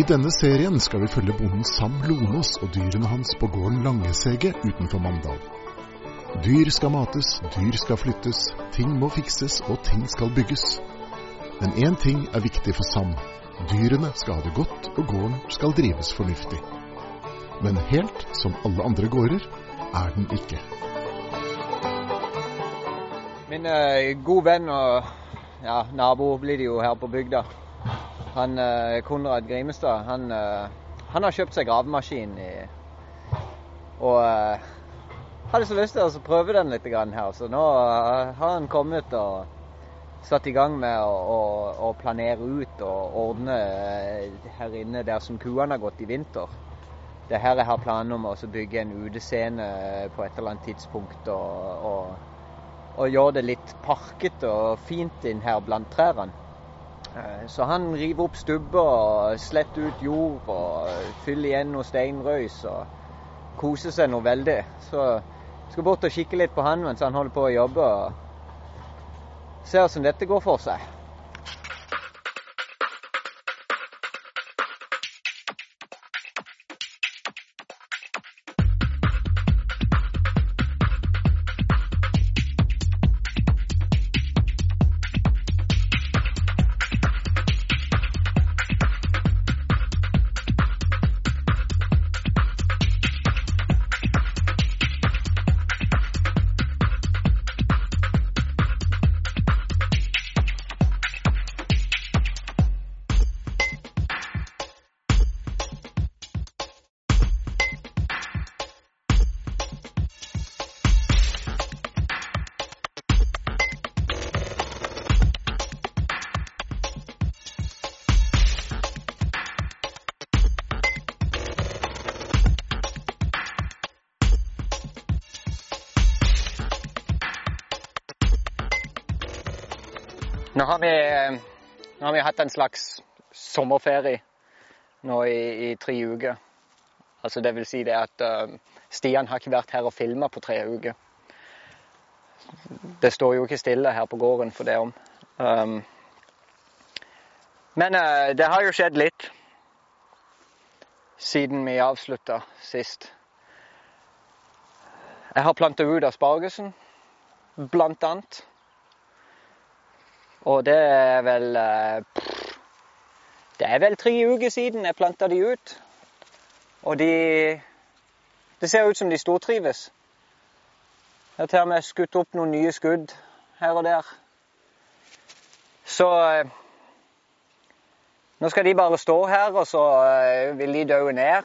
I denne serien skal vi følge bonden Sam Lonås og dyrene hans på gården Langesege utenfor Mandal. Dyr skal mates, dyr skal flyttes, ting må fikses og ting skal bygges. Men én ting er viktig for Sam. Dyrene skal ha det godt, og gården skal drives fornuftig. Men helt som alle andre gårder er den ikke. Min uh, god venn og ja, nabo blir det jo her på bygda. Han uh, Konrad Grimestad, han, uh, han, har kjøpt seg gravemaskin. I, og hadde så lyst til å prøve den litt her. Så nå har han kommet og satt i gang med å, å, å planere ut og ordne her inne der som kuene har gått i vinter. Det er her jeg har planer om å bygge en utescene på et eller annet tidspunkt. og, og og gjøre det litt parkete og fint inn her blant trærne. Eh, så han river opp stubber og sletter ut jord og fyller igjen noe steinrøys og koser seg noe veldig. Så jeg skal bort og kikke litt på han mens han holder på å jobbe og se som dette går for seg. Nå har, vi, nå har vi hatt en slags sommerferie nå i, i tre uker. Altså det vil si det at uh, Stian har ikke vært her og filma på tre uker. Det står jo ikke stille her på gården for det om. Um, men uh, det har jo skjedd litt siden vi avslutta sist. Jeg har planta ut aspargesen, blant annet. Og det er vel eh, Det er vel tre uker siden jeg planta de ut. Og de Det ser ut som de stortrives. Jeg har til og med skutt opp noen nye skudd her og der. Så eh, nå skal de bare stå her, og så eh, vil de dø ned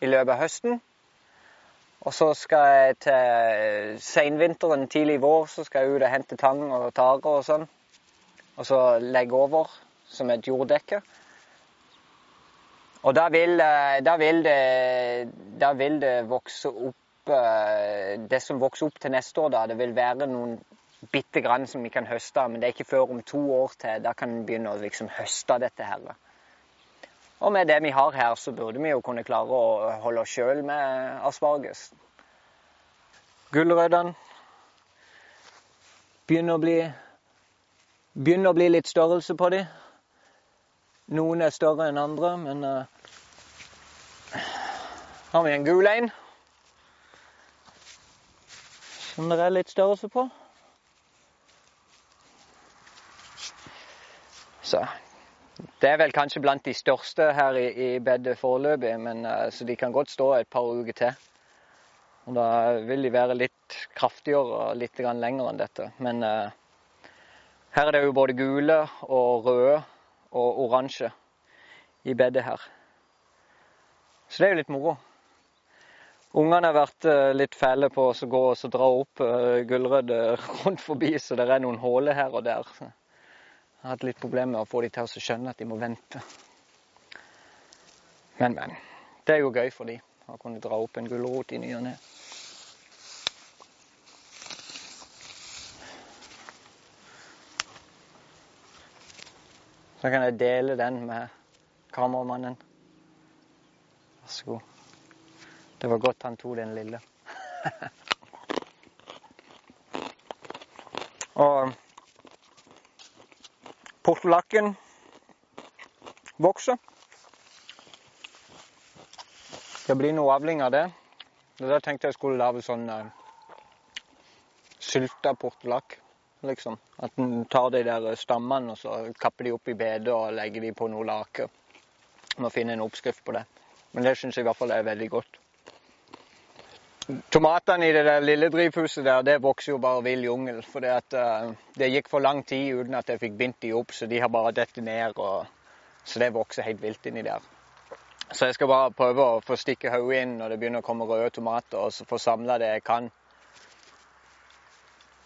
i løpet av høsten. Og så skal jeg til seinvinteren, tidlig vår, så skal jeg ut og hente tang og tare og sånn. Og så legge over som et jorddekke. Og da vil, eh, da vil, det, da vil det vokse opp eh, Det som vokser opp til neste år, da, det vil være noen bitte grann som vi kan høste. Men det er ikke før om to år til. Da kan vi begynne å liksom høste dette her. Og med det vi har her, så burde vi jo kunne klare å holde oss sjøl med asparges. Gulrøttene begynner å bli begynner å bli litt størrelse på dem. Noen er større enn andre, men uh, har vi en gul en som det er litt størrelse på. Så det er vel kanskje blant de største her i, i bedet foreløpig, men uh, så de kan godt stå et par uker til. Og da vil de være litt kraftigere og litt lenger enn dette. Men uh, her er det jo både gule og røde og oransje i bedet her. Så det er jo litt moro. Ungene har vært uh, litt fæle på å gå og dra opp gulrøtter rundt forbi, så det er noen huller her og der. Jeg har hatt litt problemer med å få de til å skjønne at de må vente. Men, men. Det er jo gøy for de å kunne dra opp en gulrot i ny og ne. Så kan jeg dele den med kameramannen. Vær så god. Det var godt han tok den lille. og Portolakken vokser. Det blir noe avling av det. Og Da tenkte jeg skulle lage sånn eh, uh, sylta portolakk, liksom. At en tar de der stammene og så kapper de opp i bedet og legger de på noe lake. Må finne en oppskrift på det. Men det syns jeg i hvert fall er veldig godt. Tomatene i det der lille drivhuset der, det vokser jo bare vill jungel. For det, at, uh, det gikk for lang tid uten at jeg fikk bindt de opp, så de har bare dette ned. Og, så det vokser helt vilt inni der. Så jeg skal bare prøve å få stikke hodet inn når det begynner å komme røde tomater, og så få samla det jeg kan.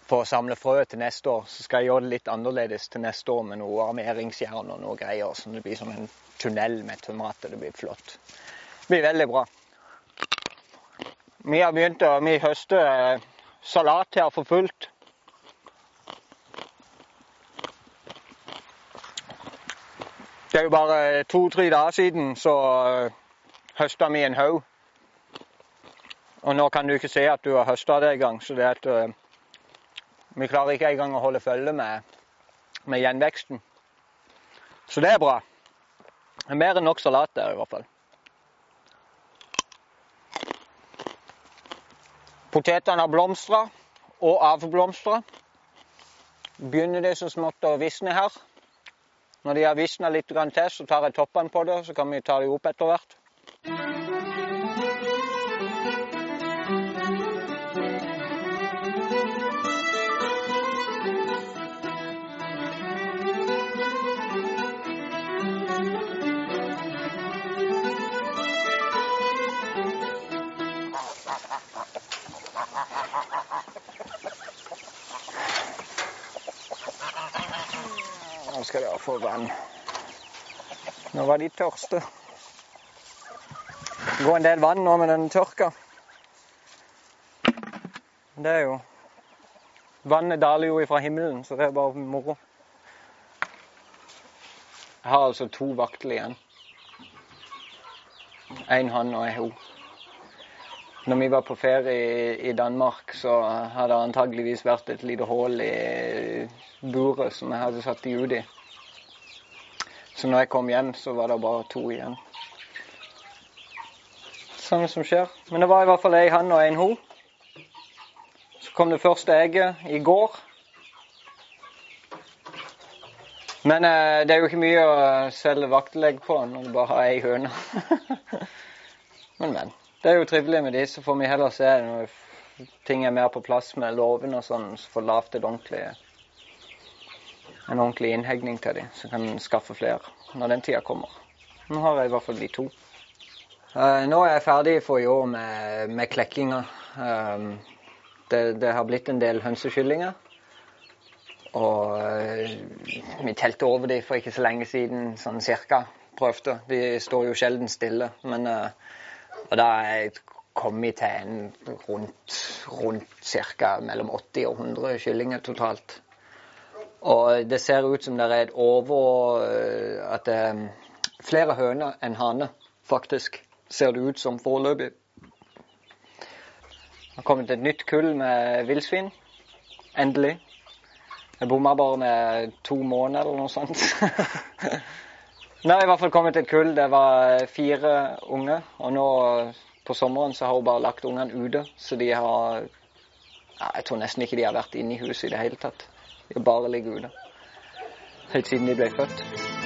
For å samle frø til neste år. Så skal jeg gjøre det litt annerledes til neste år med noe armeringsjern og noe greier. Så det blir som en tunnel med tomater. Det blir flott. Det blir veldig bra. Vi har begynt å vi høster salat her for fullt. Det er jo bare to-tre dager siden så uh, høsta vi en haug. Og nå kan du ikke se at du har høsta det engang, så det at uh, vi klarer ikke engang å holde følge med, med gjenveksten. Så det er bra. Er mer enn nok salat der i hvert fall. Potetene har blomstra og avblomstra. Begynner det så smått å visne her. Når de har visna litt til, så tar jeg toppene på det, så kan vi ta dem opp etter hvert. Skal dere få vann. Nå var de tørste. Det går en del vann nå med den tørka. Det er jo Vannet daler jo fra himmelen, så det er bare moro. Jeg har altså to vakter igjen. En han og en ho. Når vi var på ferie i Danmark, så hadde det antageligvis vært et lite hull i buret som jeg hadde satt de ut i. Så når jeg kom hjem, så var det bare to igjen. Sånn som skjer. Men det var i hvert fall ei hann og en ho. Så kom det første egget i går. Men eh, det er jo ikke mye å selge vaktelegg på når du bare har ei høne. men, men. Det er jo trivelig med de, så får vi heller se når ting er mer på plass med låven og sånn, så får lavt et ordentlig en ordentlig innhegning til dem, så kan en skaffe flere når den tida kommer. Nå har jeg i hvert fall de to. Uh, nå er jeg ferdig for i år med, med klekkinga. Um, det, det, har blitt en del hønsekyllinger. Og uh, vi telte over dem for ikke så lenge siden, sånn cirka. Prøvde. De står jo sjelden stille. Men uh, og da er jeg kommet til en rundt, rundt ca. mellom 80 og 100 kyllinger totalt. Og det ser ut som det er et over At det er flere høner enn hane, faktisk. Ser det ut som foreløpig. Det har kommet et nytt kull med villsvin. Endelig. Jeg bomma bare med to måneder eller noe sånt. Det i hvert fall kommet et kull. Det var fire unge. Og nå på sommeren så har hun bare lagt ungene ute. Så de har Jeg tror nesten ikke de har vært inne i huset i det hele tatt. Har bare ligget ute. Helt siden de ble født.